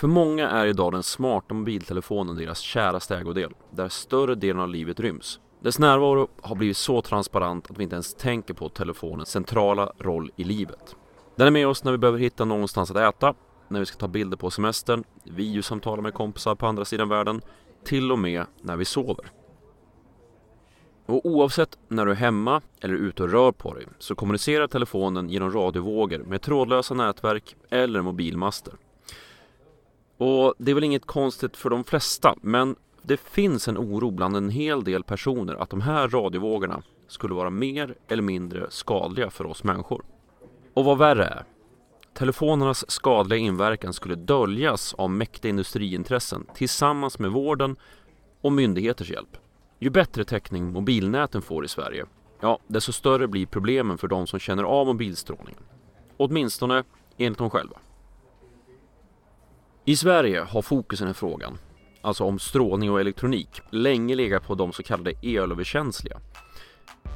För många är idag den smarta mobiltelefonen deras käraste ägodel, där större delen av livet ryms. Dess närvaro har blivit så transparent att vi inte ens tänker på telefonens centrala roll i livet. Den är med oss när vi behöver hitta någonstans att äta, när vi ska ta bilder på semestern, videosamtala med kompisar på andra sidan världen, till och med när vi sover. Och oavsett när du är hemma eller ute och rör på dig så kommunicerar telefonen genom radiovågor med trådlösa nätverk eller mobilmaster. Och det är väl inget konstigt för de flesta, men det finns en oro bland en hel del personer att de här radiovågorna skulle vara mer eller mindre skadliga för oss människor. Och vad värre är, telefonernas skadliga inverkan skulle döljas av mäktiga industriintressen tillsammans med vården och myndigheters hjälp. Ju bättre täckning mobilnäten får i Sverige, ja, desto större blir problemen för de som känner av mobilstrålningen. Åtminstone enligt dem själva. I Sverige har fokusen i frågan, alltså om strålning och elektronik, länge legat på de så kallade elöverkänsliga.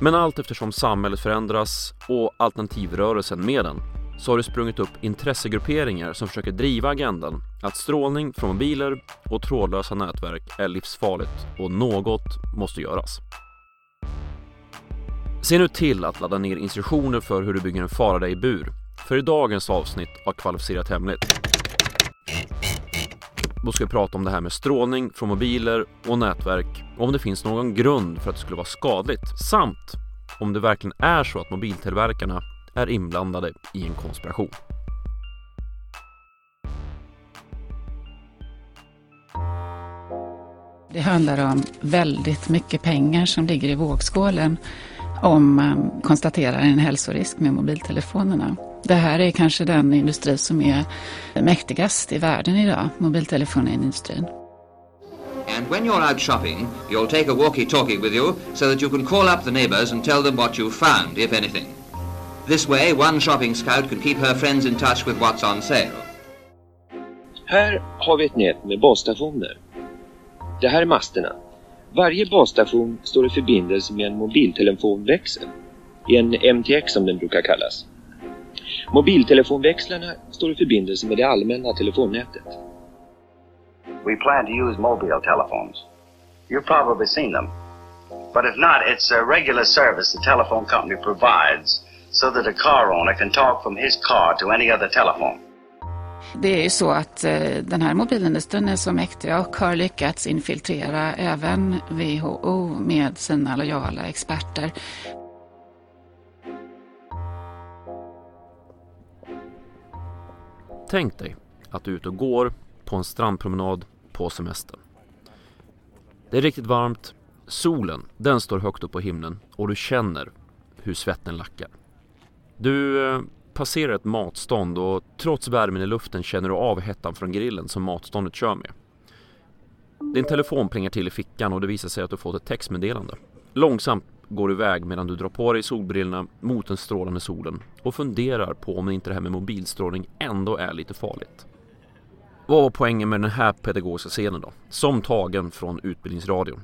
Men allt eftersom samhället förändras och alternativrörelsen med den så har det sprungit upp intressegrupperingar som försöker driva agendan att strålning från mobiler och trådlösa nätverk är livsfarligt och något måste göras. Se nu till att ladda ner instruktioner för hur du bygger en Faraday-bur för i dagens avsnitt av Kvalificerat Hemligt. Då ska vi prata om det här med strålning från mobiler och nätverk och om det finns någon grund för att det skulle vara skadligt samt om det verkligen är så att mobiltillverkarna är inblandade i en konspiration. Det handlar om väldigt mycket pengar som ligger i vågskålen om man konstaterar en hälsorisk med mobiltelefonerna. Det här är kanske den industri som är mäktigast i världen idag, mobiltelefonindustrin. And when you're out shopping, you'll take a walkie-talkie with you so that you can call up the neighbours and tell them what you've found, if anything. This way, one shopping scout can keep her friends in touch with what's on sale. Här har vi ett nät med basstationer. Det här är masterna. Varje basstation står i förbindelse med en mobiltelefonväxel. En MTX som den brukar kallas. Mobiltelefonväxlarna står i förbindelse med det allmänna telefonnätet. We plan to use mobile telephones. You've probably seen them. But if not, it's a regular service the telephone company provides so that a car owner can talk from his car to any other telephone. Det är ju så att eh, den här mobilindustrin är så mäktig och har lyckats infiltrera även WHO med sina lojala experter. Tänk dig att du är ute och går på en strandpromenad på semestern. Det är riktigt varmt, solen den står högt upp på himlen och du känner hur svetten lackar. Du eh, passerar ett matstånd och trots värmen i luften känner du av hettan från grillen som matståndet kör med. Din telefon plingar till i fickan och det visar sig att du fått ett textmeddelande. Långsamt går du iväg medan du drar på dig solbrillorna mot den strålande solen och funderar på om inte det här med mobilstrålning ändå är lite farligt. Vad var poängen med den här pedagogiska scenen då? Som tagen från Utbildningsradion.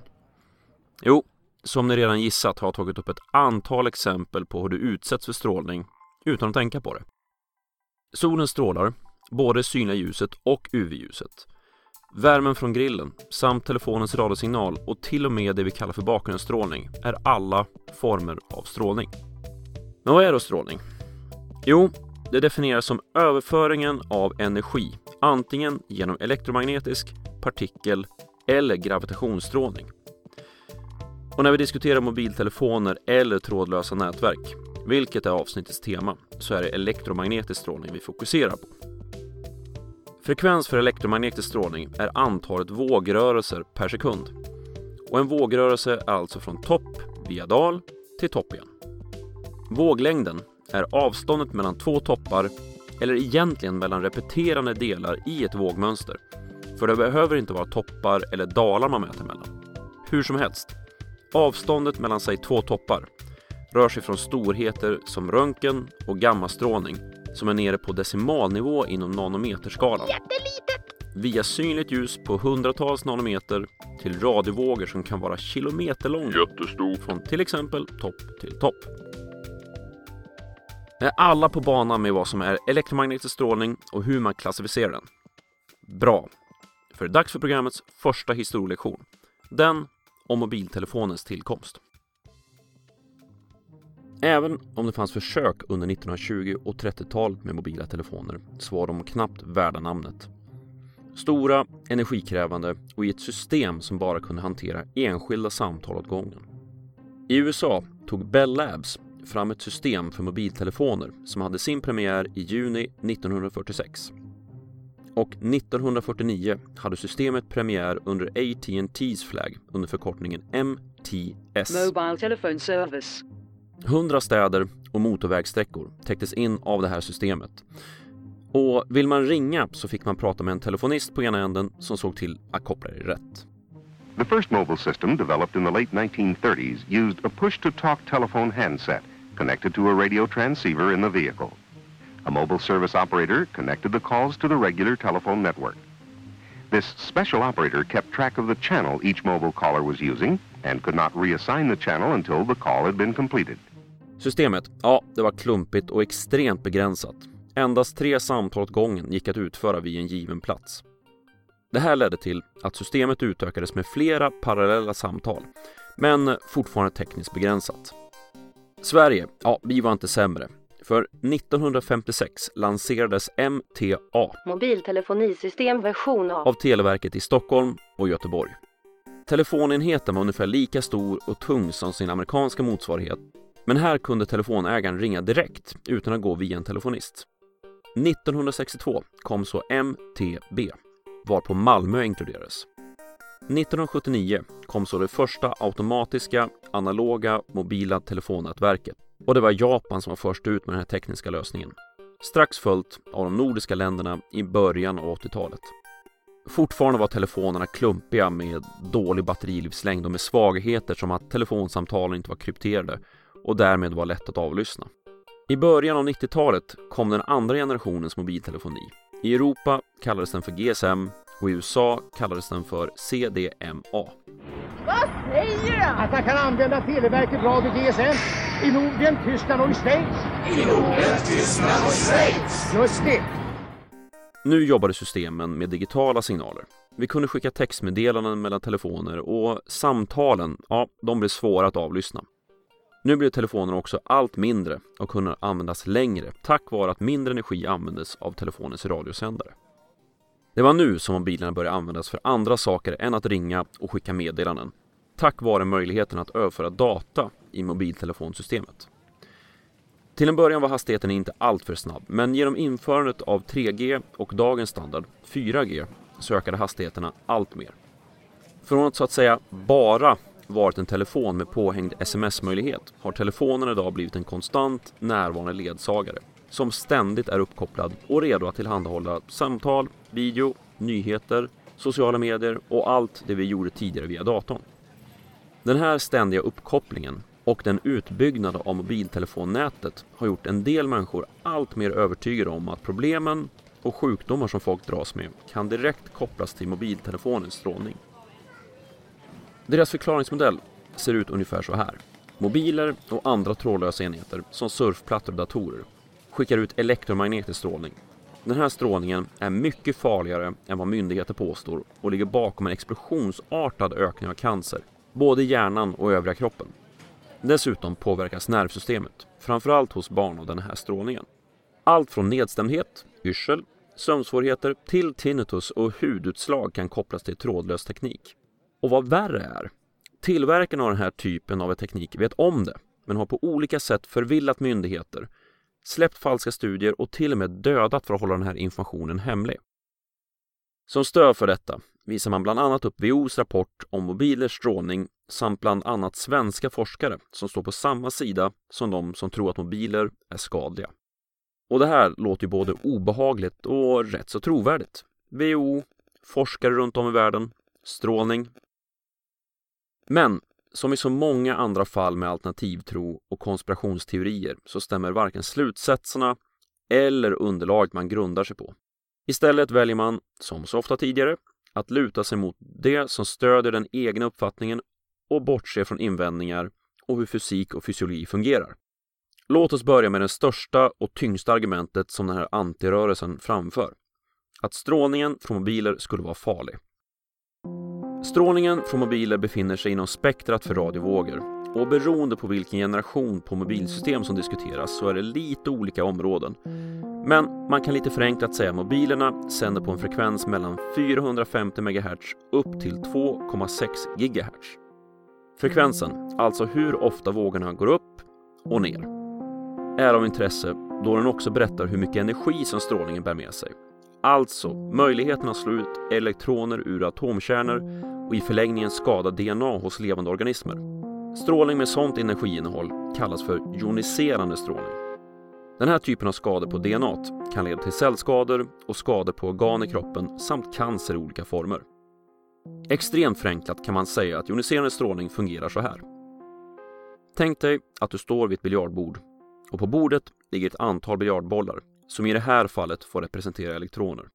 Jo, som ni redan gissat har jag tagit upp ett antal exempel på hur du utsätts för strålning utan att tänka på det. Solen strålar, både synliga ljuset och UV-ljuset. Värmen från grillen samt telefonens radiosignal och till och med det vi kallar för bakgrundsstrålning är alla former av strålning. Men vad är då strålning? Jo, det definieras som överföringen av energi, antingen genom elektromagnetisk, partikel eller gravitationsstrålning. Och när vi diskuterar mobiltelefoner eller trådlösa nätverk, vilket är avsnittets tema, så är det elektromagnetisk strålning vi fokuserar på. Frekvens för elektromagnetisk strålning är antalet vågrörelser per sekund. Och en vågrörelse är alltså från topp via dal till topp igen. Våglängden är avståndet mellan två toppar eller egentligen mellan repeterande delar i ett vågmönster. För det behöver inte vara toppar eller dalar man mäter mellan. Hur som helst, avståndet mellan sig två toppar rör sig från storheter som röntgen och gammastrålning som är nere på decimalnivå inom nanometerskalan. Jättelitet! Via synligt ljus på hundratals nanometer till radiovågor som kan vara kilometerlånga. Jättestor. Från till exempel topp till topp. Är alla på banan med vad som är elektromagnetisk strålning och hur man klassificerar den? Bra, för det är dags för programmets första historielektion. Den om mobiltelefonens tillkomst. Även om det fanns försök under 1920 och 30-talet med mobila telefoner så var de knappt värda namnet. Stora, energikrävande och i ett system som bara kunde hantera enskilda samtal åt gången. I USA tog Bell Labs fram ett system för mobiltelefoner som hade sin premiär i juni 1946. Och 1949 hade systemet premiär under AT&T's flagg under förkortningen MTS. Mobile Telephone Service. 100 städer och motorvägssträckor täcktes in av det här systemet. Och vill man ringa så fick man prata med en telefonist på ena änden som såg till att koppla det rätt. The first mobile system developed in the late 1930s used a push-to-talk telephone handset connected to a radio transceiver in the vehicle. A mobile service operator connected the calls to the regular telephone network. This special operator kept track of the channel each mobile caller was using and could not reassign the channel until the call had been completed. Systemet, ja, det var klumpigt och extremt begränsat. Endast tre samtal åt gången gick att utföra vid en given plats. Det här ledde till att systemet utökades med flera parallella samtal, men fortfarande tekniskt begränsat. Sverige, ja, vi var inte sämre. För 1956 lanserades MTA Mobiltelefonisystem version A. av Televerket i Stockholm och Göteborg. Telefonenheten var ungefär lika stor och tung som sin amerikanska motsvarighet, men här kunde telefonägaren ringa direkt utan att gå via en telefonist. 1962 kom så MTB, varpå Malmö inkluderades. 1979 kom så det första automatiska, analoga, mobila telefonnätverket och det var Japan som var först ut med den här tekniska lösningen. Strax följt av de nordiska länderna i början av 80-talet. Fortfarande var telefonerna klumpiga med dålig batterilivslängd och med svagheter som att telefonsamtalen inte var krypterade och därmed var lätt att avlyssna. I början av 90-talet kom den andra generationens mobiltelefoni. I Europa kallades den för GSM och i USA kallades den för CDMA. Vad säger du? Att man kan använda Televerket Radio GSM i Norden, Tyskland och i Schweiz. I Norden, Tyskland och Schweiz! Just det! Nu jobbade systemen med digitala signaler. Vi kunde skicka textmeddelanden mellan telefoner och samtalen, ja, de blev svåra att avlyssna. Nu blev telefonerna också allt mindre och kunde användas längre tack vare att mindre energi användes av telefonens radiosändare. Det var nu som mobilerna började användas för andra saker än att ringa och skicka meddelanden. Tack vare möjligheten att överföra data i mobiltelefonsystemet. Till en början var hastigheten inte alltför snabb, men genom införandet av 3G och dagens standard 4G så ökade hastigheterna allt mer. Från att så att säga bara varit en telefon med påhängd sms-möjlighet har telefonen idag blivit en konstant närvarande ledsagare som ständigt är uppkopplad och redo att tillhandahålla samtal, video, nyheter, sociala medier och allt det vi gjorde tidigare via datorn. Den här ständiga uppkopplingen och den utbyggnad av mobiltelefonnätet har gjort en del människor allt mer övertygade om att problemen och sjukdomar som folk dras med kan direkt kopplas till mobiltelefonens strålning. Deras förklaringsmodell ser ut ungefär så här. Mobiler och andra trådlösa enheter som surfplattor och datorer skickar ut elektromagnetisk strålning. Den här strålningen är mycket farligare än vad myndigheter påstår och ligger bakom en explosionsartad ökning av cancer, både i hjärnan och övriga kroppen. Dessutom påverkas nervsystemet, framförallt hos barn av den här strålningen. Allt från nedstämdhet, yrsel, sömnsvårigheter till tinnitus och hudutslag kan kopplas till trådlös teknik. Och vad värre är, tillverkarna av den här typen av teknik vet om det, men har på olika sätt förvillat myndigheter, släppt falska studier och till och med dödat för att hålla den här informationen hemlig. Som stöd för detta visar man bland annat upp WHOs rapport om mobilers strålning samt bland annat svenska forskare som står på samma sida som de som tror att mobiler är skadliga. Och det här låter ju både obehagligt och rätt så trovärdigt. WHO, forskare runt om i världen, strålning. Men som i så många andra fall med alternativtro och konspirationsteorier så stämmer varken slutsatserna eller underlaget man grundar sig på. Istället väljer man, som så ofta tidigare, att luta sig mot det som stödjer den egna uppfattningen och bortse från invändningar och hur fysik och fysiologi fungerar. Låt oss börja med det största och tyngsta argumentet som den här antirörelsen framför. att strålningen från mobiler skulle vara farlig. Strålningen från mobiler befinner sig inom spektrat för radiovågor och beroende på vilken generation på mobilsystem som diskuteras så är det lite olika områden. Men man kan lite förenklat säga att mobilerna sänder på en frekvens mellan 450 MHz upp till 2,6 GHz. Frekvensen, alltså hur ofta vågorna går upp och ner, är av intresse då den också berättar hur mycket energi som strålningen bär med sig. Alltså möjligheten att slå ut elektroner ur atomkärnor och i förlängningen skada DNA hos levande organismer. Strålning med sådant energiinnehåll kallas för joniserande strålning. Den här typen av skador på DNA kan leda till cellskador och skador på organ i kroppen samt cancer i olika former. Extremt förenklat kan man säga att joniserande strålning fungerar så här. Tänk dig att du står vid ett biljardbord och på bordet ligger ett antal biljardbollar som i det här fallet får representera elektroner.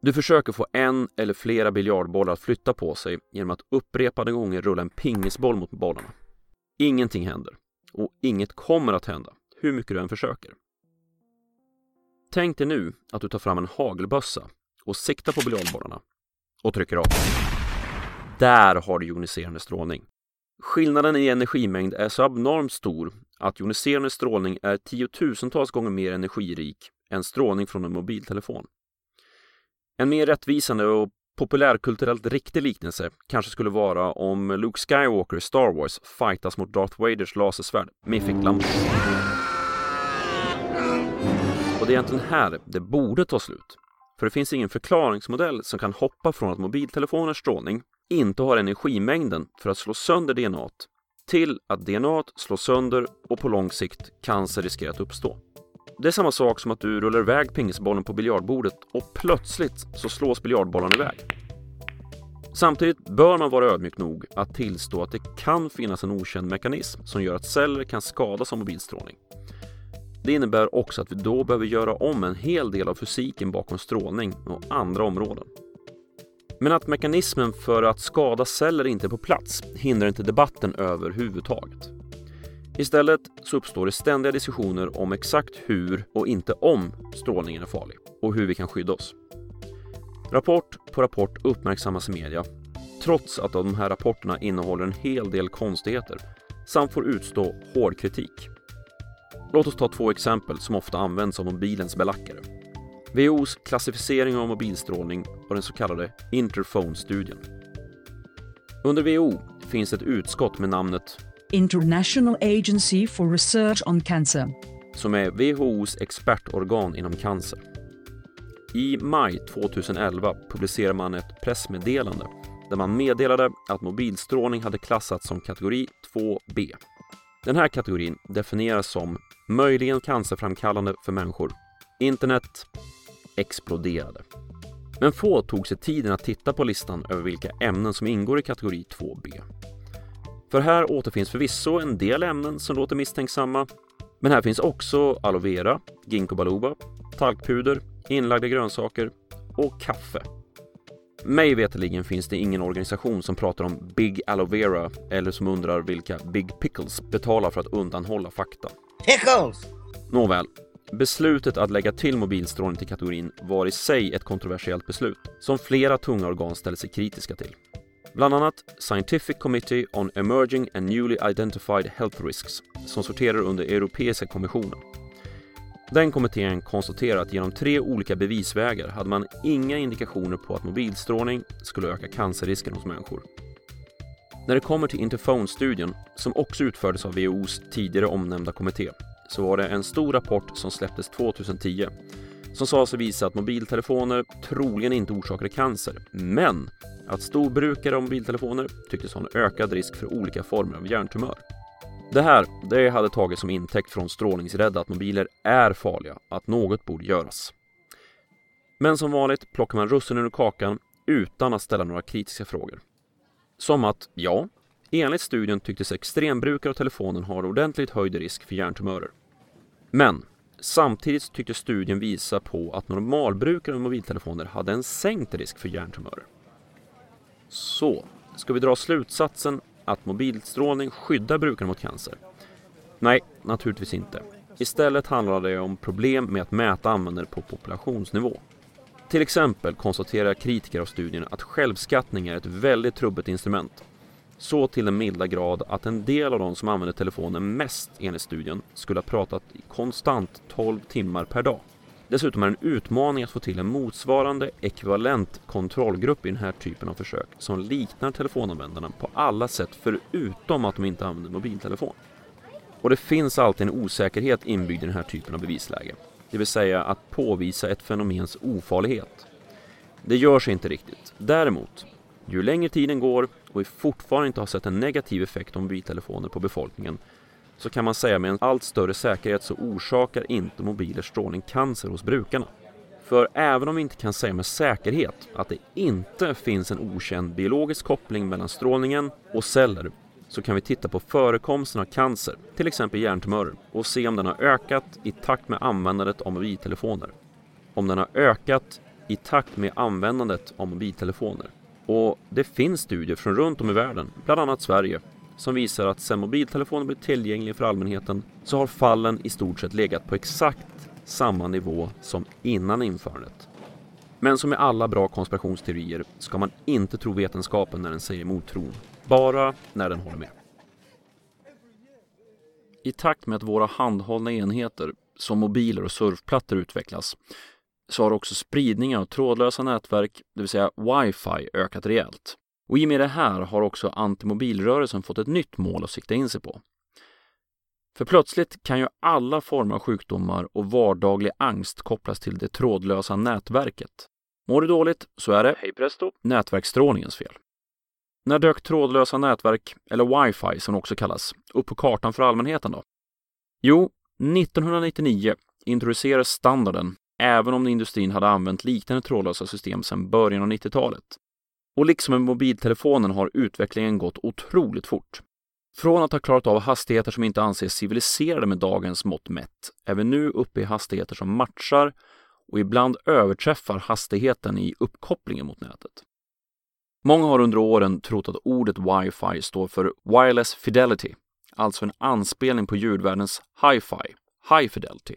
Du försöker få en eller flera biljardbollar att flytta på sig genom att upprepade gånger rulla en pingisboll mot bollarna. Ingenting händer och inget kommer att hända hur mycket du än försöker. Tänk dig nu att du tar fram en hagelbössa och siktar på biljardbollarna och trycker av. Där har du joniserande strålning. Skillnaden i energimängd är så abnormt stor att joniserande strålning är tiotusentals gånger mer energirik än strålning från en mobiltelefon. En mer rättvisande och populärkulturellt riktig liknelse kanske skulle vara om Luke Skywalker i Star Wars fightas mot Darth Vaders lasersvärd med ficklampa. Och det är egentligen här det borde ta slut. För det finns ingen förklaringsmodell som kan hoppa från att mobiltelefoners strålning inte har energimängden för att slå sönder DNA till att DNA slås sönder och på lång sikt cancer riskerar att uppstå. Det är samma sak som att du rullar iväg pingisbollen på biljardbordet och plötsligt så slås biljardbollen iväg. Samtidigt bör man vara ödmjuk nog att tillstå att det kan finnas en okänd mekanism som gör att celler kan skadas av mobilstrålning. Det innebär också att vi då behöver göra om en hel del av fysiken bakom strålning och andra områden. Men att mekanismen för att skada celler inte är på plats hindrar inte debatten överhuvudtaget. Istället så uppstår det ständiga diskussioner om exakt hur och inte om strålningen är farlig och hur vi kan skydda oss. Rapport på rapport uppmärksammas i media trots att de här rapporterna innehåller en hel del konstigheter samt får utstå hård kritik. Låt oss ta två exempel som ofta används av mobilens belackare. WHOs klassificering av mobilstrålning och den så kallade Interphone-studien. Under WHO finns ett utskott med namnet International Agency for Research on Cancer som är WHOs expertorgan inom cancer. I maj 2011 publicerade man ett pressmeddelande där man meddelade att mobilstrålning hade klassats som kategori 2B. Den här kategorin definieras som möjligen cancerframkallande för människor. Internet exploderade. Men få tog sig tiden att titta på listan över vilka ämnen som ingår i kategori 2B. För här återfinns förvisso en del ämnen som låter misstänksamma, men här finns också aloe vera, ginkgo biloba, talkpuder, inlagda grönsaker och kaffe. Mig veterligen finns det ingen organisation som pratar om Big Aloe Vera eller som undrar vilka Big Pickles betalar för att undanhålla fakta. Pickles! Nåväl, beslutet att lägga till mobilstrålning till kategorin var i sig ett kontroversiellt beslut som flera tunga organ ställde sig kritiska till. Bland annat Scientific Committee on Emerging and Newly Identified Health Risks som sorterar under Europeiska kommissionen. Den kommittén konstaterar att genom tre olika bevisvägar hade man inga indikationer på att mobilstrålning skulle öka cancerrisken hos människor. När det kommer till Interphone-studien, som också utfördes av WHOs tidigare omnämnda kommitté, så var det en stor rapport som släpptes 2010 som sa sig visa att mobiltelefoner troligen inte orsakade cancer, men att storbrukare av mobiltelefoner tycktes ha en ökad risk för olika former av hjärntumör. Det här det hade tagits som intäkt från strålningsrädda att mobiler är farliga, att något borde göras. Men som vanligt plockar man russinen ur kakan utan att ställa några kritiska frågor. Som att, ja, enligt studien tycktes extrembrukare av telefonen ha ordentligt höjd risk för hjärntumörer. Men samtidigt tyckte studien visa på att normalbrukare av mobiltelefoner hade en sänkt risk för hjärntumörer. Så, ska vi dra slutsatsen att mobilstrålning skyddar brukarna mot cancer? Nej, naturligtvis inte. Istället handlar det om problem med att mäta användare på populationsnivå. Till exempel konstaterar kritiker av studien att självskattning är ett väldigt trubbigt instrument. Så till den milda grad att en del av de som använder telefonen mest enligt studien skulle ha pratat i konstant 12 timmar per dag. Dessutom är det en utmaning att få till en motsvarande ekvivalent kontrollgrupp i den här typen av försök som liknar telefonanvändarna på alla sätt förutom att de inte använder mobiltelefon. Och det finns alltid en osäkerhet inbyggd i den här typen av bevisläge. Det vill säga att påvisa ett fenomens ofarlighet. Det görs inte riktigt. Däremot, ju längre tiden går och vi fortfarande inte har sett en negativ effekt av mobiltelefoner på befolkningen så kan man säga med en allt större säkerhet så orsakar inte mobiler strålning cancer hos brukarna. För även om vi inte kan säga med säkerhet att det inte finns en okänd biologisk koppling mellan strålningen och celler så kan vi titta på förekomsten av cancer, till exempel hjärntumörer, och se om den har ökat i takt med användandet av mobiltelefoner. Om den har ökat i takt med användandet av mobiltelefoner. Och det finns studier från runt om i världen, bland annat Sverige, som visar att sedan mobiltelefoner blev tillgängliga för allmänheten så har fallen i stort sett legat på exakt samma nivå som innan införandet. Men som med alla bra konspirationsteorier ska man inte tro vetenskapen när den säger emot tron. Bara när den håller med. I takt med att våra handhållna enheter som mobiler och surfplattor utvecklas så har också spridningen av trådlösa nätverk, det vill säga wifi, ökat rejält. Och i och med det här har också antimobilrörelsen fått ett nytt mål att sikta in sig på. För plötsligt kan ju alla former av sjukdomar och vardaglig angst kopplas till det trådlösa nätverket. Mår du dåligt så är det, hej presto, nätverksstrålningens fel. När dök trådlösa nätverk, eller wifi som det också kallas, upp på kartan för allmänheten då? Jo, 1999 introducerades standarden, även om industrin hade använt liknande trådlösa system sedan början av 90-talet. Och liksom med mobiltelefonen har utvecklingen gått otroligt fort. Från att ha klarat av hastigheter som inte anses civiliserade med dagens mått mätt är vi nu uppe i hastigheter som matchar och ibland överträffar hastigheten i uppkopplingen mot nätet. Många har under åren trott att ordet wifi står för wireless fidelity, alltså en anspelning på ljudvärldens hi-fi, high fidelity.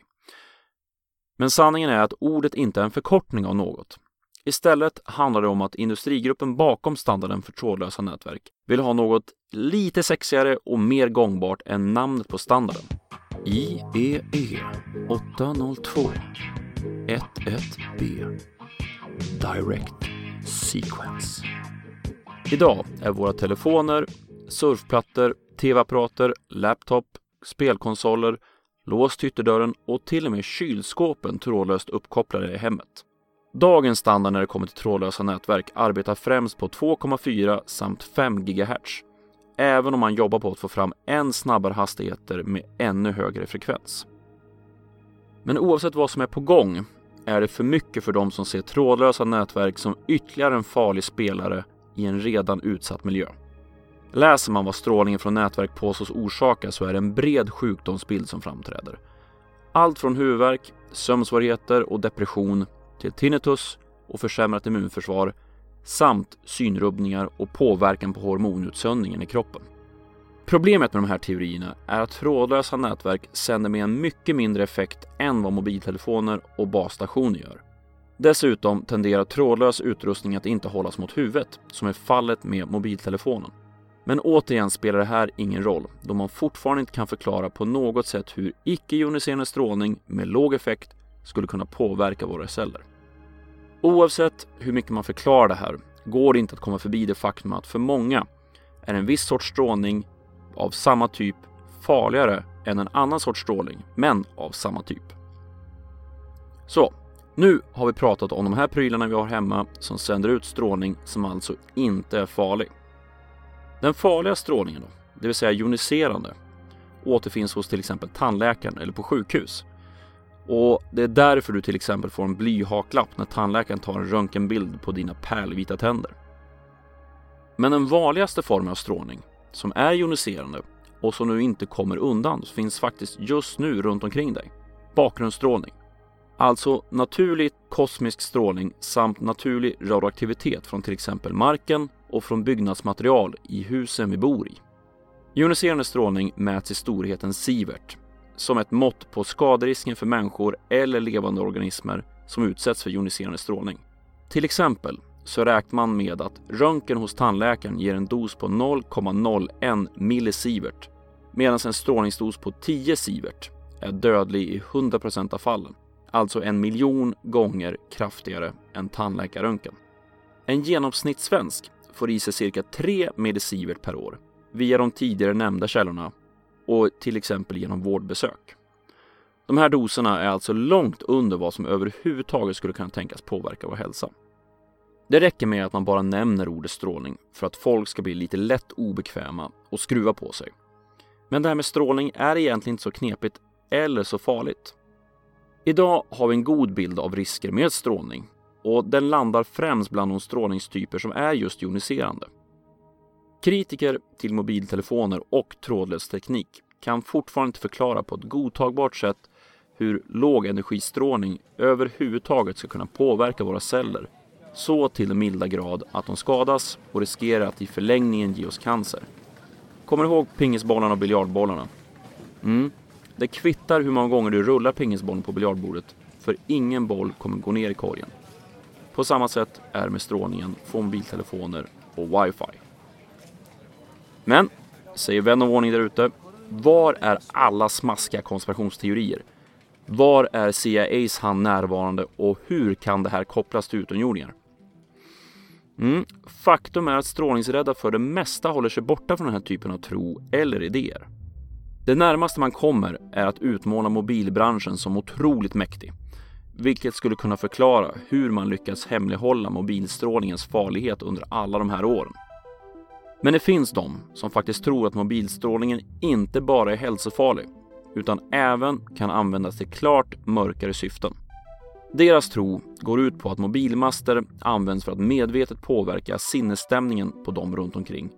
Men sanningen är att ordet inte är en förkortning av något. Istället handlar det om att industrigruppen bakom standarden för trådlösa nätverk vill ha något lite sexigare och mer gångbart än namnet på standarden. IEE 802 11B Direct Sequence. Idag är våra telefoner, surfplattor, tv-apparater, laptop, spelkonsoler, låst ytterdörren och till och med kylskåpen trådlöst uppkopplade i hemmet. Dagens standard när det kommer till trådlösa nätverk arbetar främst på 2,4 samt 5 GHz. Även om man jobbar på att få fram än snabbare hastigheter med ännu högre frekvens. Men oavsett vad som är på gång är det för mycket för de som ser trådlösa nätverk som ytterligare en farlig spelare i en redan utsatt miljö. Läser man vad strålningen från nätverk påstås orsaka så är det en bred sjukdomsbild som framträder. Allt från huvudvärk, sömnsvårigheter och depression till tinnitus och försämrat immunförsvar samt synrubbningar och påverkan på hormonutsöndringen i kroppen. Problemet med de här teorierna är att trådlösa nätverk sänder med en mycket mindre effekt än vad mobiltelefoner och basstationer gör. Dessutom tenderar trådlös utrustning att inte hållas mot huvudet, som är fallet med mobiltelefonen. Men återigen spelar det här ingen roll, då man fortfarande inte kan förklara på något sätt hur icke-joniserande strålning med låg effekt skulle kunna påverka våra celler. Oavsett hur mycket man förklarar det här går det inte att komma förbi det faktum att för många är en viss sorts strålning av samma typ farligare än en annan sorts strålning, men av samma typ. Så, nu har vi pratat om de här prylarna vi har hemma som sänder ut strålning som alltså inte är farlig. Den farliga strålningen då, det vill säga joniserande, återfinns hos till exempel tandläkaren eller på sjukhus. Och det är därför du till exempel får en blyhaklapp när tandläkaren tar en röntgenbild på dina pärlvita tänder. Men den vanligaste formen av strålning, som är joniserande och som du inte kommer undan, finns faktiskt just nu runt omkring dig. Bakgrundsstrålning. Alltså naturlig kosmisk strålning samt naturlig radioaktivitet från till exempel marken och från byggnadsmaterial i husen vi bor i. Joniserande strålning mäts i storheten sievert som ett mått på skaderisken för människor eller levande organismer som utsätts för joniserande strålning. Till exempel så räknar man med att röntgen hos tandläkaren ger en dos på 0,01 millisievert medan en strålningsdos på 10 sievert är dödlig i 100% av fallen, alltså en miljon gånger kraftigare än tandläkarröntgen. En genomsnittssvensk får i sig cirka 3 millisievert per år via de tidigare nämnda källorna och till exempel genom vårdbesök. De här doserna är alltså långt under vad som överhuvudtaget skulle kunna tänkas påverka vår hälsa. Det räcker med att man bara nämner ordet strålning för att folk ska bli lite lätt obekväma och skruva på sig. Men det här med strålning är egentligen inte så knepigt eller så farligt. Idag har vi en god bild av risker med strålning och den landar främst bland de strålningstyper som är just joniserande. Kritiker till mobiltelefoner och trådlös teknik kan fortfarande inte förklara på ett godtagbart sätt hur lågenergistrålning överhuvudtaget ska kunna påverka våra celler så till den milda grad att de skadas och riskerar att i förlängningen ge oss cancer. Kommer du ihåg pingisbollarna och biljardbollarna? Mm. Det kvittar hur många gånger du rullar pingisbollen på biljardbordet för ingen boll kommer gå ner i korgen. På samma sätt är det med strålningen från mobiltelefoner och wifi. Men, säger vän av ordning där ute, var är alla smaskiga konspirationsteorier? Var är CIAs hand närvarande och hur kan det här kopplas till utomjordingar? Mm. Faktum är att strålningsrädda för det mesta håller sig borta från den här typen av tro eller idéer. Det närmaste man kommer är att utmåla mobilbranschen som otroligt mäktig, vilket skulle kunna förklara hur man lyckats hemlighålla mobilstrålningens farlighet under alla de här åren. Men det finns de som faktiskt tror att mobilstrålningen inte bara är hälsofarlig utan även kan användas till klart mörkare syften. Deras tro går ut på att mobilmaster används för att medvetet påverka sinnesstämningen på dem runt omkring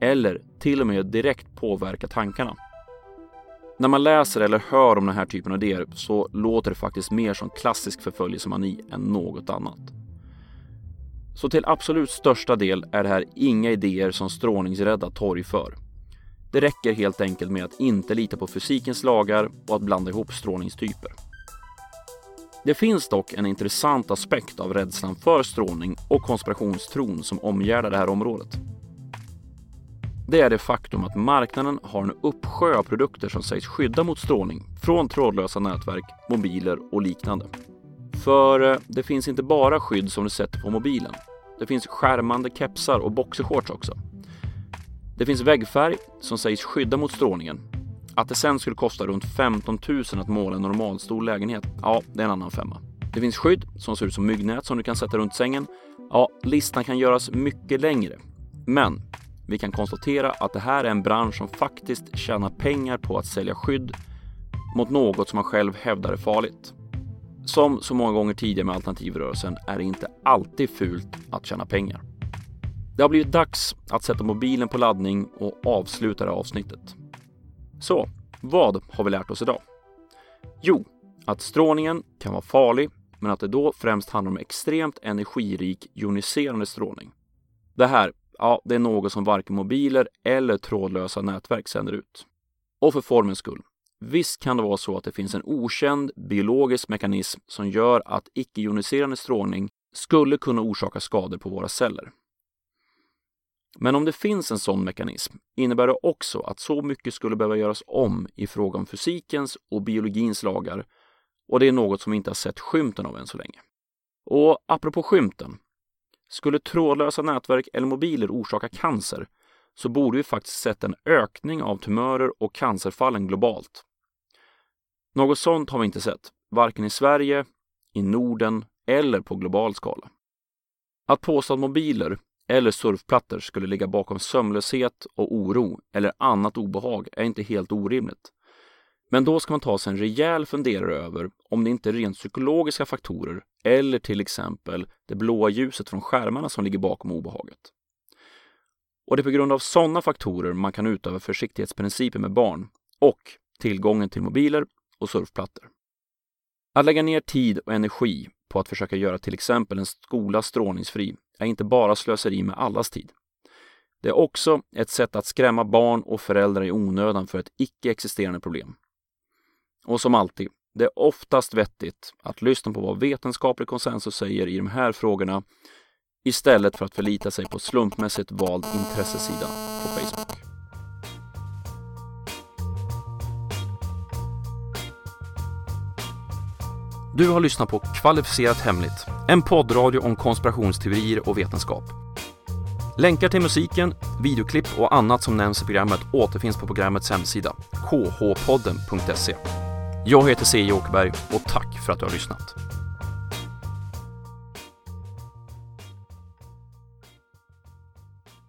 eller till och med direkt påverka tankarna. När man läser eller hör om den här typen av idéer så låter det faktiskt mer som klassisk förföljelsemani än något annat. Så till absolut största del är det här inga idéer som strålningsrädda torgför. Det räcker helt enkelt med att inte lita på fysikens lagar och att blanda ihop strålningstyper. Det finns dock en intressant aspekt av rädslan för strålning och konspirationstron som omgärdar det här området. Det är det faktum att marknaden har en uppsjö av produkter som sägs skydda mot strålning från trådlösa nätverk, mobiler och liknande. För eh, det finns inte bara skydd som du sätter på mobilen. Det finns skärmande kepsar och boxershorts också. Det finns väggfärg som sägs skydda mot strålningen. Att det sen skulle kosta runt 15 000 att måla en normalstor lägenhet, ja, det är en annan femma. Det finns skydd som ser ut som myggnät som du kan sätta runt sängen. Ja, listan kan göras mycket längre. Men vi kan konstatera att det här är en bransch som faktiskt tjänar pengar på att sälja skydd mot något som man själv hävdar är farligt. Som så många gånger tidigare med alternativrörelsen är det inte alltid fult att tjäna pengar. Det har blivit dags att sätta mobilen på laddning och avsluta det här avsnittet. Så, vad har vi lärt oss idag? Jo, att strålningen kan vara farlig, men att det då främst handlar om extremt energirik joniserande strålning. Det här, ja, det är något som varken mobiler eller trådlösa nätverk sänder ut. Och för formens skull, visst kan det vara så att det finns en okänd biologisk mekanism som gör att icke-joniserande strålning skulle kunna orsaka skador på våra celler. Men om det finns en sån mekanism innebär det också att så mycket skulle behöva göras om i fråga om fysikens och biologins lagar och det är något som vi inte har sett skymten av än så länge. Och apropå skymten, skulle trådlösa nätverk eller mobiler orsaka cancer så borde vi faktiskt sett en ökning av tumörer och cancerfallen globalt. Något sånt har vi inte sett, varken i Sverige, i Norden eller på global skala. Att påstå att mobiler eller surfplattor skulle ligga bakom sömnlöshet och oro eller annat obehag är inte helt orimligt. Men då ska man ta sig en rejäl funderare över om det inte är rent psykologiska faktorer eller till exempel det blåa ljuset från skärmarna som ligger bakom obehaget. Och det är på grund av sådana faktorer man kan utöva försiktighetsprincipen med barn och tillgången till mobiler och surfplattor. Att lägga ner tid och energi på att försöka göra till exempel en skola strålningsfri är inte bara slöseri med allas tid. Det är också ett sätt att skrämma barn och föräldrar i onödan för ett icke-existerande problem. Och som alltid, det är oftast vettigt att lyssna på vad vetenskaplig konsensus säger i de här frågorna istället för att förlita sig på slumpmässigt vald intressesida på Facebook. Du har lyssnat på Kvalificerat Hemligt, en poddradio om konspirationsteorier och vetenskap. Länkar till musiken, videoklipp och annat som nämns i programmet återfinns på programmets hemsida, khpodden.se. Jag heter C. Åkerberg och tack för att du har lyssnat.